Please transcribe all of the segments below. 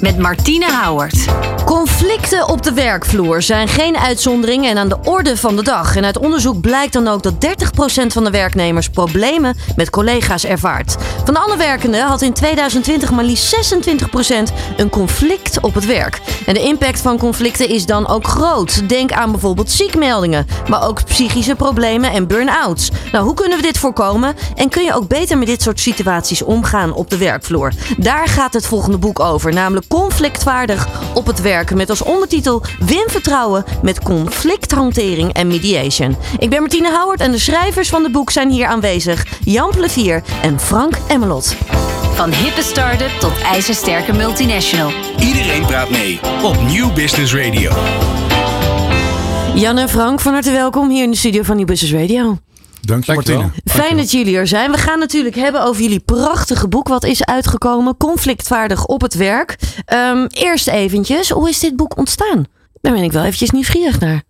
met Martine Houwert. Conflicten op de werkvloer zijn geen uitzondering en aan de orde van de dag. En uit onderzoek blijkt dan ook dat 30% van de werknemers problemen met collega's ervaart. Van alle werkenden had in 2020 maar liefst 26% een conflict op het werk. En de impact van conflicten is dan ook groot. Denk aan bijvoorbeeld ziekmeldingen, maar ook psychische problemen en burn-outs. Nou, hoe kunnen we dit voorkomen? En kun je ook beter met dit soort situaties omgaan op de werkvloer? Daar gaat het volgende boek over, namelijk conflictvaardig op het werk. Met als ondertitel Win vertrouwen met conflicthantering en mediation. Ik ben Martine Houwert en de schrijvers van het boek zijn hier aanwezig. Jan Plevier en Frank Emmelot. Van hippe start-up tot ijzersterke multinational. Iedereen praat mee op Nieuw Business Radio. Jan en Frank, van harte welkom hier in de studio van Nieuw Business Radio. Dank je, Martine. Fijn dat jullie er zijn. We gaan natuurlijk hebben over jullie prachtige boek wat is uitgekomen. Conflictvaardig op het werk. Ehm, eerst eventjes, hoe is dit boek ontstaan? Daar ben ik wel eventjes nieuwsgierig naar.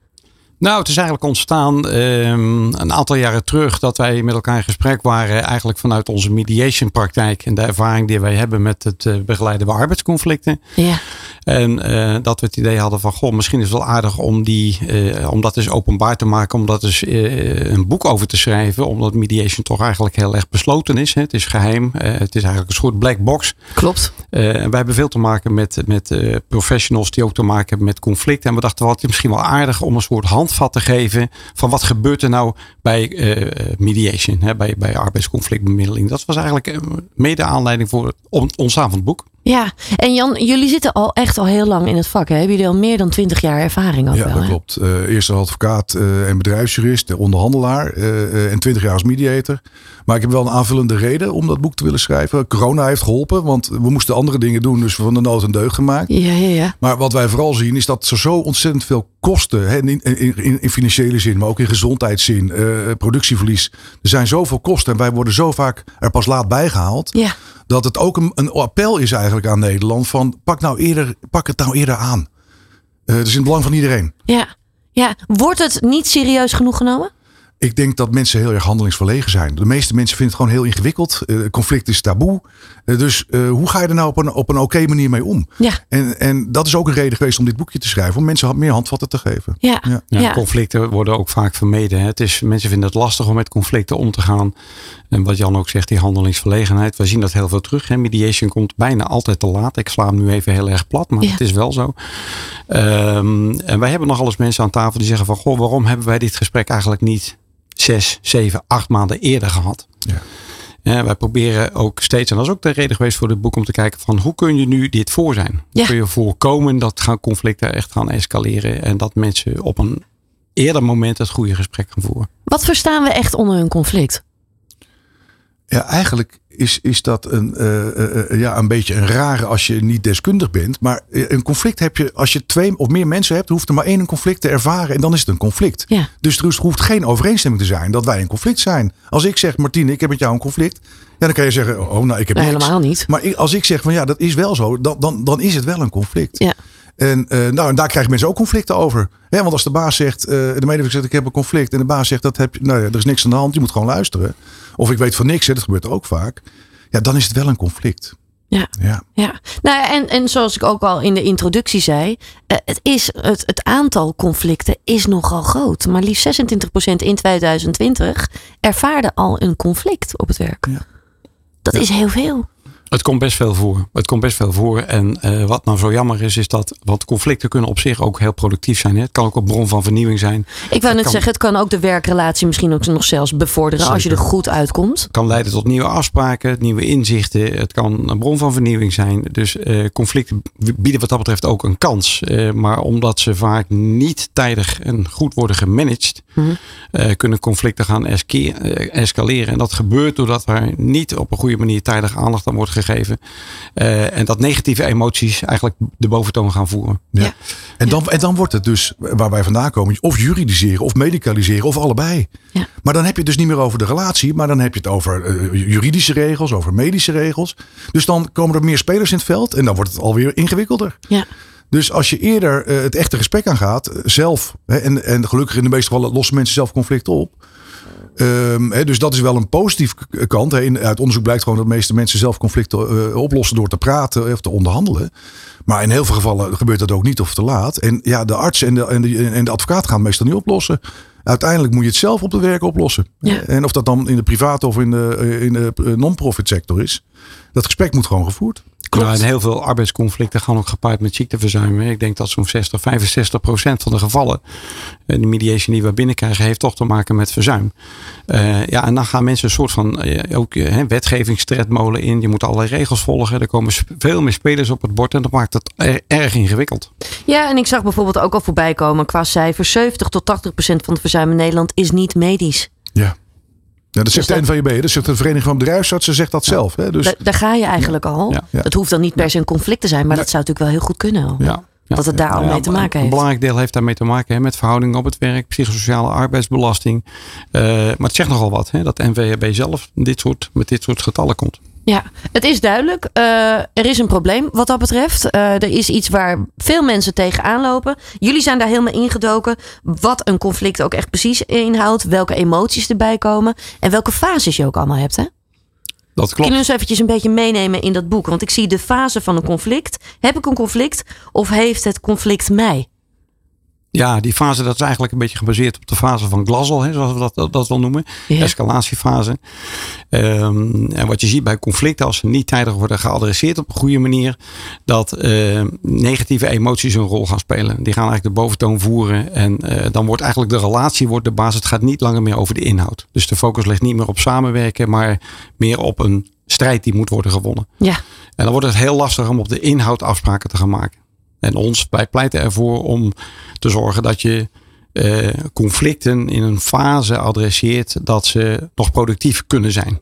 Nou, het is eigenlijk ontstaan ehm, een aantal jaren terug dat wij met elkaar in gesprek waren. Eigenlijk vanuit onze mediation praktijk en de ervaring die wij hebben met het uh, begeleiden van arbeidsconflicten. Ja. En eh, dat we het idee hadden van, goh, misschien is het wel aardig om, die, uh, om dat eens openbaar te maken. Om dat eens een boek over te schrijven. Omdat mediation toch eigenlijk heel erg besloten is. Hè. Het is geheim. het is eigenlijk een soort black box. Klopt. en wij hebben veel te maken met, met professionals die ook te maken hebben met conflicten. En we dachten, wat is misschien wel aardig om een soort handvat te geven. Van wat gebeurt er nou bij mediation. Hè, bij, bij arbeidsconflictbemiddeling. Dat was eigenlijk mede aanleiding voor het ontstaan van het boek. Ja, en Jan, jullie zitten al echt al heel lang in het vak. Hè? Hebben jullie al meer dan twintig jaar ervaring? Ook ja, wel, dat hè? klopt. Uh, eerst als advocaat uh, en bedrijfsjurist, onderhandelaar uh, en twintig jaar als mediator. Maar ik heb wel een aanvullende reden om dat boek te willen schrijven. Corona heeft geholpen, want we moesten andere dingen doen. Dus van de nood een deugd gemaakt. Ja, ja, ja. Maar wat wij vooral zien is dat ze zo ontzettend veel kosten. Hè, in, in, in, financiële zin, maar ook in gezondheidszin. productieverlies. Er zijn zoveel kosten en wij worden zo vaak er pas laat bijgehaald. Ja. Dat het ook een, een appel is eigenlijk aan Nederland. Van pak, nou eerder, pak het nou eerder aan. Uh, het is in het belang van iedereen. Ja. ja, wordt het niet serieus genoeg genomen? Ik denk dat mensen heel erg handelingsverlegen zijn. De meeste mensen vinden het gewoon heel ingewikkeld. Uh, conflict is taboe. Uh, dus uh, hoe ga je er nou op een, op een oké manier mee om? Ja. En, en dat is ook een reden geweest om dit boekje te schrijven. Om mensen meer handvatten te geven. Ja. Ja, Ja. Conflicten worden ook vaak vermeden. hè. Het is, mensen vinden het lastig om met conflicten om te gaan. En wat Jan ook zegt, die handelingsverlegenheid. We zien dat heel veel terug. Hè. Mediation komt bijna altijd te laat. Ik sla hem nu even heel erg plat, maar Ja. het is wel zo. Ehm, en wij hebben nogal eens mensen aan tafel die zeggen van... Goh, waarom hebben wij dit gesprek eigenlijk niet zes, zeven, acht maanden eerder gehad? Ja. Ja, wij proberen ook steeds, en dat is ook de reden geweest voor dit boek, om te kijken van hoe kun je nu dit voor zijn? Hoe Ja. kun je voorkomen dat gaan conflicten echt gaan escaleren en dat mensen op een eerder moment het goede gesprek gaan voeren? Wat verstaan we echt onder een conflict? Ja, eigenlijk is, is dat een, eh, eh, eh, ja, een beetje een rare als je niet deskundig bent. Maar een conflict heb je, als je twee of meer mensen hebt, hoeft er maar één een conflict te ervaren en dan is het een conflict. Ja. Dus er hoeft geen overeenstemming te zijn dat wij in conflict zijn. Als ik zeg, Martine, ik heb met jou een conflict. Ja, dan kan je zeggen, oh, nou, ik heb helemaal niet. Maar ik- als ik zeg van ja, dat is wel zo, dan, dan, dan is het wel een conflict. Ja. En, nou, en daar krijgen mensen ook conflicten over. Hè, want als de baas zegt, de medewerker zegt ik heb een conflict. En de baas zegt, dat heb je, nou ja, er is niks aan de hand, je moet gewoon luisteren. Of ik weet van niks, hè, dat gebeurt ook vaak. Ja, dan is het wel een conflict. Ja. Ja. Ja, nou ja, en, en zoals ik ook al in de introductie zei, eh, het, is, het, het aantal conflicten is nogal groot. Maar liefst 26% in 2020 ervaarde al een conflict op het werk. Ja. Dat is heel veel. Het komt best veel voor. Het komt best veel voor. En eh, wat nou zo jammer is, is dat. Want conflicten kunnen op zich ook heel productief zijn. Hè? Het kan ook een bron van vernieuwing zijn. Ik wou net kan- zeggen, het kan ook de werkrelatie misschien ook nog zelfs bevorderen als je er goed uitkomt. Het kan leiden tot nieuwe afspraken, nieuwe inzichten. Het kan een bron van vernieuwing zijn. Dus eh, conflicten bieden wat dat betreft ook een kans. Eh, maar omdat ze vaak niet tijdig en goed worden gemanaged, Mhm. kunnen conflicten gaan escaleren. En dat gebeurt doordat er niet op een goede manier tijdig aandacht aan wordt gegeven. Eh, en dat negatieve emoties eigenlijk de boventoon gaan voeren. Ja. Ja. En, dan, en dan wordt het dus, waar wij vandaan komen, of juridiseren of medicaliseren of allebei. Ja. Maar dan heb je het dus niet meer over de relatie, maar dan heb je het over eh, juridische regels, over medische regels. Dus dan komen er meer spelers in het veld en dan wordt het alweer ingewikkelder. Ja. Dus als je eerder eh, het echte gesprek aangaat, eh, zelf, hè, en, en gelukkig in de meeste gevallen lossen mensen zelf conflicten op. Ehm, hè, dus dat is wel een positieve k- kant. Hè. In, uit onderzoek blijkt gewoon dat de meeste mensen zelf conflicten eh, oplossen door te praten of te onderhandelen. Maar in heel veel gevallen gebeurt dat ook niet of te laat. En ja, de arts en de, en de, en de advocaat gaan het meestal niet oplossen. Uiteindelijk moet je het zelf op de werk oplossen. Ja. En of dat dan in de private of in de, eh, in de eh, non-profit sector is. Dat gesprek moet gewoon gevoerd. Ja, en heel veel arbeidsconflicten gaan ook gepaard met ziekteverzuim. Ik denk dat zo'n 60, 65 procent van de gevallen, eh, de mediation die we binnenkrijgen, heeft toch te maken met verzuim. Eh, ja, en dan gaan mensen een soort van eh, ook hè, wetgevingstredmolen in. Je moet allerlei regels volgen. Er komen veel meer spelers op het bord en dat maakt het er- erg ingewikkeld. Ja, en ik zag bijvoorbeeld ook al voorbij komen qua cijfers. 70 tot 80 procent van het verzuim in Nederland is niet medisch. Ja. Ja, dat zegt Dus de NVB, dat zegt de Vereniging van Bedrijfsartsen, zegt dat zelf. Hè? Dus Da- daar ga je eigenlijk al. Het hoeft dan niet per se een conflict te zijn, maar dat zou natuurlijk wel heel goed kunnen. al. Ja. Ja. Dat het daar al Ja, mee te een- maken Een heeft. belangrijk deel heeft daarmee te maken hè, met verhoudingen op het werk, psychosociale arbeidsbelasting. Eh, maar het zegt nogal wat, hè, dat de NVB zelf dit soort, met dit soort getallen komt. Ja, het is duidelijk. Eh, er is een probleem wat dat betreft. Eh, er is iets waar veel mensen tegenaan lopen. Jullie zijn daar helemaal ingedoken. Wat een conflict ook echt precies inhoudt. Welke emoties erbij komen. En welke fases je ook allemaal hebt. Hè? Dat klopt. je ons eventjes een beetje meenemen in dat boek? Want ik zie de fase van een conflict. Heb ik een conflict of heeft het conflict mij? Ja, die fase dat is eigenlijk een beetje gebaseerd op de fase van Glasel, hè, zoals we dat, dat, dat wel noemen. Ja. Escalatiefase. Ehm, en wat je ziet bij conflicten, als ze niet tijdig worden geadresseerd op een goede manier, dat eh, negatieve emoties een rol gaan spelen. Die gaan eigenlijk de boventoon voeren. En eh, dan wordt eigenlijk de relatie wordt de basis. Het gaat niet langer meer over de inhoud. Dus de focus ligt niet meer op samenwerken, maar meer op een strijd die moet worden gewonnen. Ja, En dan wordt het heel lastig om op de inhoud afspraken te gaan maken. En ons, wij pleiten ervoor om te zorgen dat je eh, conflicten in een fase adresseert dat ze nog productief kunnen zijn.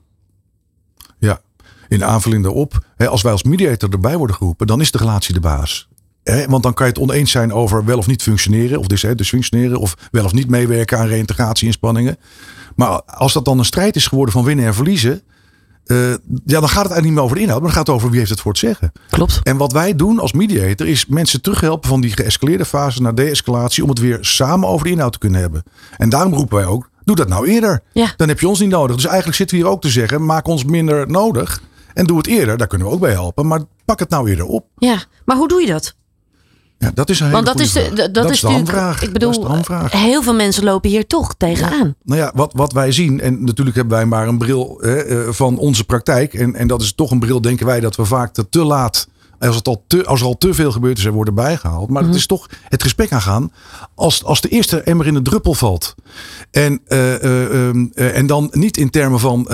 ja, in aanvulling daarop, hè, als wij als mediator erbij worden geroepen, dan is de relatie de baas. Hè, want dan kan je het oneens zijn over wel of niet functioneren, of dus, hè, dus functioneren, of wel of niet meewerken aan reïntegratie-inspanningen. Maar als dat dan een strijd is geworden van winnen en verliezen, eh, ja, dan gaat het eigenlijk niet meer over de inhoud, maar dan gaat het over wie heeft het voor het zeggen. klopt. En wat wij doen als mediator is mensen terughelpen van die geëscaleerde fase naar de-escalatie om het weer samen over de inhoud te kunnen hebben. En daarom roepen wij ook, doe dat nou eerder. Ja. Dan heb je ons niet nodig. Dus eigenlijk zitten we hier ook te zeggen, maak ons minder nodig en doe het eerder. Daar kunnen we ook bij helpen, maar pak het nou eerder op. Ja, maar hoe doe je dat? Ja, dat is een hele Want dat is, de, dat is de. Ik bedoel, heel veel mensen lopen hier toch tegenaan. Nou ja, wat, wat wij zien, en natuurlijk hebben wij maar een bril hè, eh, van onze praktijk. En, en dat is toch een bril, denken wij, dat we vaak te, te laat, als, het al te, als er al te veel gebeurd is, er worden bijgehaald. Maar het is toch het gesprek aangaan als, als de eerste emmer in de druppel valt. En, eh, eh, ehm, eh, en dan niet in termen van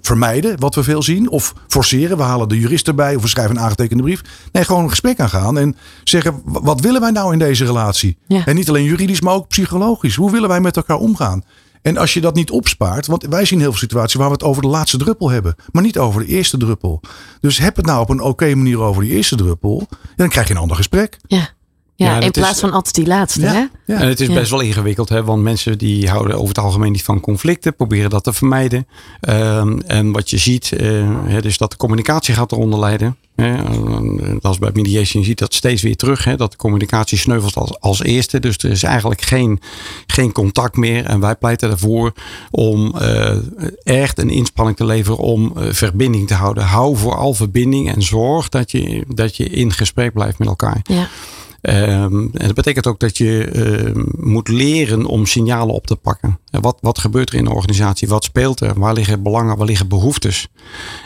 vermijden, wat we veel zien. Of forceren, we halen de jurist erbij of we schrijven een aangetekende brief. Nee, gewoon een gesprek aangaan en zeggen, wa- wat willen wij nou in deze relatie? Ja. En niet alleen juridisch, maar ook psychologisch. Hoe willen wij met elkaar omgaan? En als je dat niet opspaart, want wij zien heel veel situaties waar we het over de laatste druppel hebben, maar niet over de eerste druppel. Dus heb het nou op een oké manier over die eerste druppel, dan krijg je een ander gesprek. Ja, ja, Ja, in plaats is- van altijd die laatste. Hè? Ja. En het is Ja. best wel ingewikkeld, hè, want mensen die houden over het algemeen niet van conflicten, proberen dat te vermijden. Ehm, en wat je ziet, eh, hè, dus dat de communicatie gaat eronder lijden. Hè. En Dat is bij mediation, je ziet dat steeds weer terug, hè, dat de communicatie sneuvelt als, als eerste. Dus er is eigenlijk geen, geen contact meer. En wij pleiten ervoor om eh, echt een inspanning te leveren om eh, verbinding te houden. Hou vooral verbinding en zorg dat je, dat je in gesprek blijft met elkaar. Ja. Ehm, en dat betekent ook dat je ehm, moet leren om signalen op te pakken. En wat, wat gebeurt er in de organisatie? Wat speelt er? Waar liggen belangen? Waar liggen behoeftes?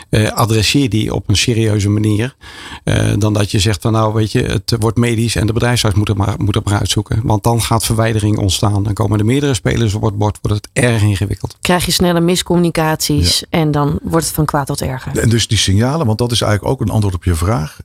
Eh, adresseer die op een serieuze manier. Eh, dan dat je zegt van nou weet je, het wordt medisch en de bedrijfsarts moet het maar, moet het maar uitzoeken. Want dan gaat verwijdering ontstaan. Dan komen er meerdere spelers op het bord, wordt het erg ingewikkeld. Krijg je snelle miscommunicaties en dan wordt het van kwaad tot erger. En dus die signalen, want dat is eigenlijk ook een antwoord op je vraag.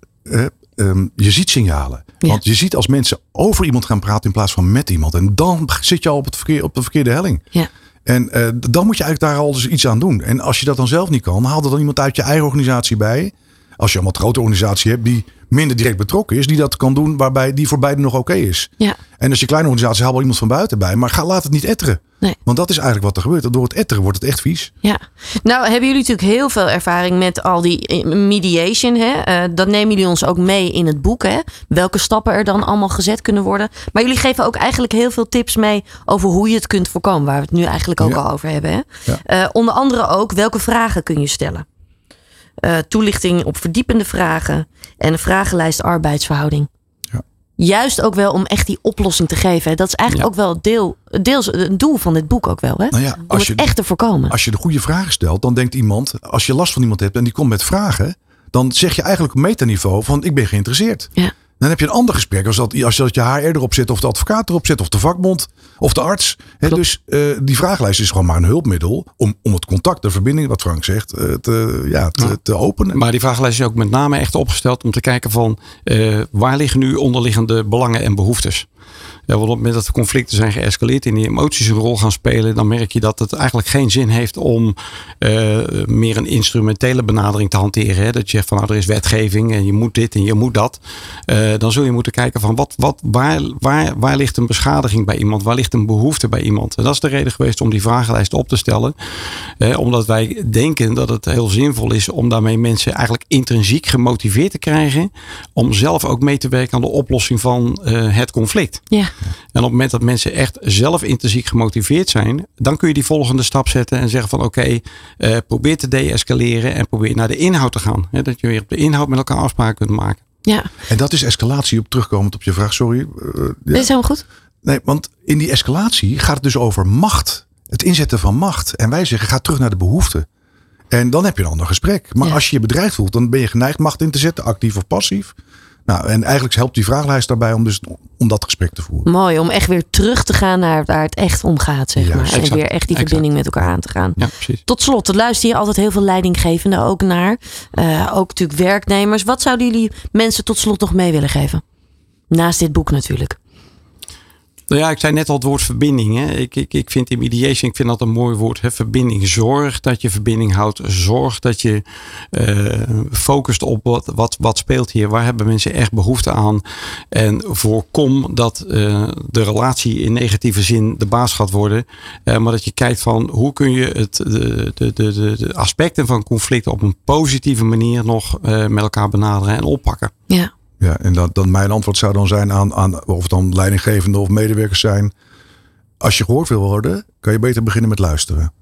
Eh, ehm, je ziet signalen. Ja. Want je ziet als mensen over iemand gaan praten in plaats van met iemand. En dan zit je al op, het verkeer, op de verkeerde helling. Ja. En eh, dan moet je eigenlijk daar al dus iets aan doen. En als je dat dan zelf niet kan, haal er dan iemand uit je eigen organisatie bij. Als je een wat grote organisatie hebt die minder direct betrokken is, die dat kan doen waarbij die voor beide nog oké is. Ja. En als je kleine organisatie haal wel iemand van buiten bij, maar ga, laat het niet etteren. Nee. Want dat is eigenlijk wat er gebeurt. Door het etteren wordt het echt vies. Ja, nou hebben jullie natuurlijk heel veel ervaring met al die eh, mediation. Hè? Eh, dat nemen jullie ons ook mee in het boek. Hè? Welke stappen er dan allemaal gezet kunnen worden. Maar jullie geven ook eigenlijk heel veel tips mee over hoe je het kunt voorkomen. Waar we het nu eigenlijk ook Ja. al over hebben. Hè? Ja. Eh, onder andere ook welke vragen kun je stellen. Eh, toelichting op verdiepende vragen. En een vragenlijst arbeidsverhouding. Ja. Juist ook wel om echt die oplossing te geven. hè. Dat is eigenlijk ook wel het deel, deels een doel van dit boek ook wel. Hè? Nou ja, om het je, echt te voorkomen. als je de goede vragen stelt, dan denkt iemand, als je last van iemand hebt en die komt met vragen, dan zeg je eigenlijk op metaniveau van ik ben geïnteresseerd. Ja. Dan heb je een ander gesprek als dat, als dat je HR erop zit, of de advocaat erop zit, of de vakbond, of de arts. Hè, dus eh, die vragenlijst is gewoon maar een hulpmiddel om, om het contact, de verbinding, wat Frank zegt, eh, te, ja, te, Ja. te openen. Maar die vragenlijst is ook met name echt opgesteld om te kijken van eh, waar liggen nu onderliggende belangen en behoeftes. Ja, want op het moment dat de conflicten zijn geëscaleerd en die emoties een rol gaan spelen, dan merk je dat het eigenlijk geen zin heeft om meer een instrumentele benadering te hanteren. Hè? Dat je zegt van nou er is wetgeving en je moet dit en je moet dat. Eh, dan zul je moeten kijken van wat, wat, waar, waar, waar ligt een beschadiging bij iemand? Waar ligt een behoefte bij iemand? En dat is de reden geweest om die vragenlijst op te stellen. Eh, omdat wij denken dat het heel zinvol is om daarmee mensen eigenlijk intrinsiek gemotiveerd te krijgen. Om zelf ook mee te werken aan de oplossing van eh, het conflict. Ja. En op het moment dat mensen echt zelf intrinsiek gemotiveerd zijn, dan kun je die volgende stap zetten en zeggen van oké, eh, probeer te deescaleren en probeer naar de inhoud te gaan. Dat je weer op de inhoud met elkaar afspraken kunt maken. Ja, En dat is escalatie op terugkomend op je vraag, sorry. Eh, ja. dat is helemaal goed. Nee, want in die escalatie gaat het dus over macht. Het inzetten van macht. En wij zeggen, ga terug naar de behoeften. En dan heb je een ander gesprek. Maar Ja. als je je bedreigd voelt, dan ben je geneigd macht in te zetten, actief of passief. Nou, en eigenlijk helpt die vragenlijst daarbij om, dus, om dat gesprek te voeren. Mooi om echt weer terug te gaan naar waar het echt om gaat, zeg maar. En weer echt die exact. verbinding met elkaar aan te gaan. Ja, precies. Tot slot, er luisteren hier altijd heel veel leidinggevenden ook naar. Eh, ook natuurlijk werknemers. Wat zouden jullie mensen tot slot nog mee willen geven? Naast dit boek natuurlijk. Nou ja, ik zei net al het woord verbinding. Hè. Ik, ik, ik vind in mediation, ik vind dat een mooi woord. Hè. Verbinding. Zorg dat je verbinding houdt. Zorg dat je eh, focust op wat, wat, wat speelt hier. Waar hebben mensen echt behoefte aan? En voorkom dat eh, de relatie in negatieve zin de baas gaat worden. Eh, maar dat je kijkt van hoe kun je het, de, de, de, de, aspecten van conflicten op een positieve manier nog met elkaar benaderen en oppakken. Ja, Ja, en dat, dan mijn antwoord zou dan zijn aan, aan of het dan leidinggevende of medewerkers zijn. Als je gehoord wil worden, kan je beter beginnen met luisteren.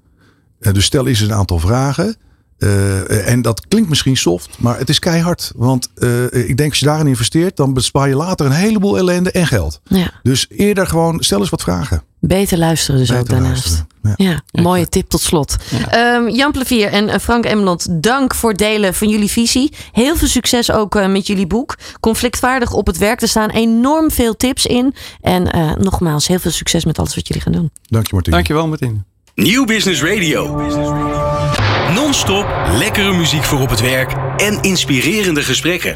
Eh, dus stel eens een aantal vragen. Eh, en dat klinkt misschien soft, maar het is keihard. Want eh, ik denk als je daarin investeert, dan bespaar je later een heleboel ellende en geld. ja. Dus eerder gewoon, stel eens wat vragen. beter luisteren dus ook daarnaast. luisteren. Ja. Ja, mooie tip tot slot. Ehm, Jan Plevier en eh, Frank Emmeland, dank voor het delen van jullie visie. Heel veel succes ook eh, met jullie boek. Conflictvaardig op het werk. Er staan enorm veel tips in. En eh, nogmaals, heel veel succes met alles wat jullie gaan doen. Dank je Martien. Dankjewel Martien. Nieuw Business Radio. Non-stop lekkere muziek voor op het werk en inspirerende gesprekken.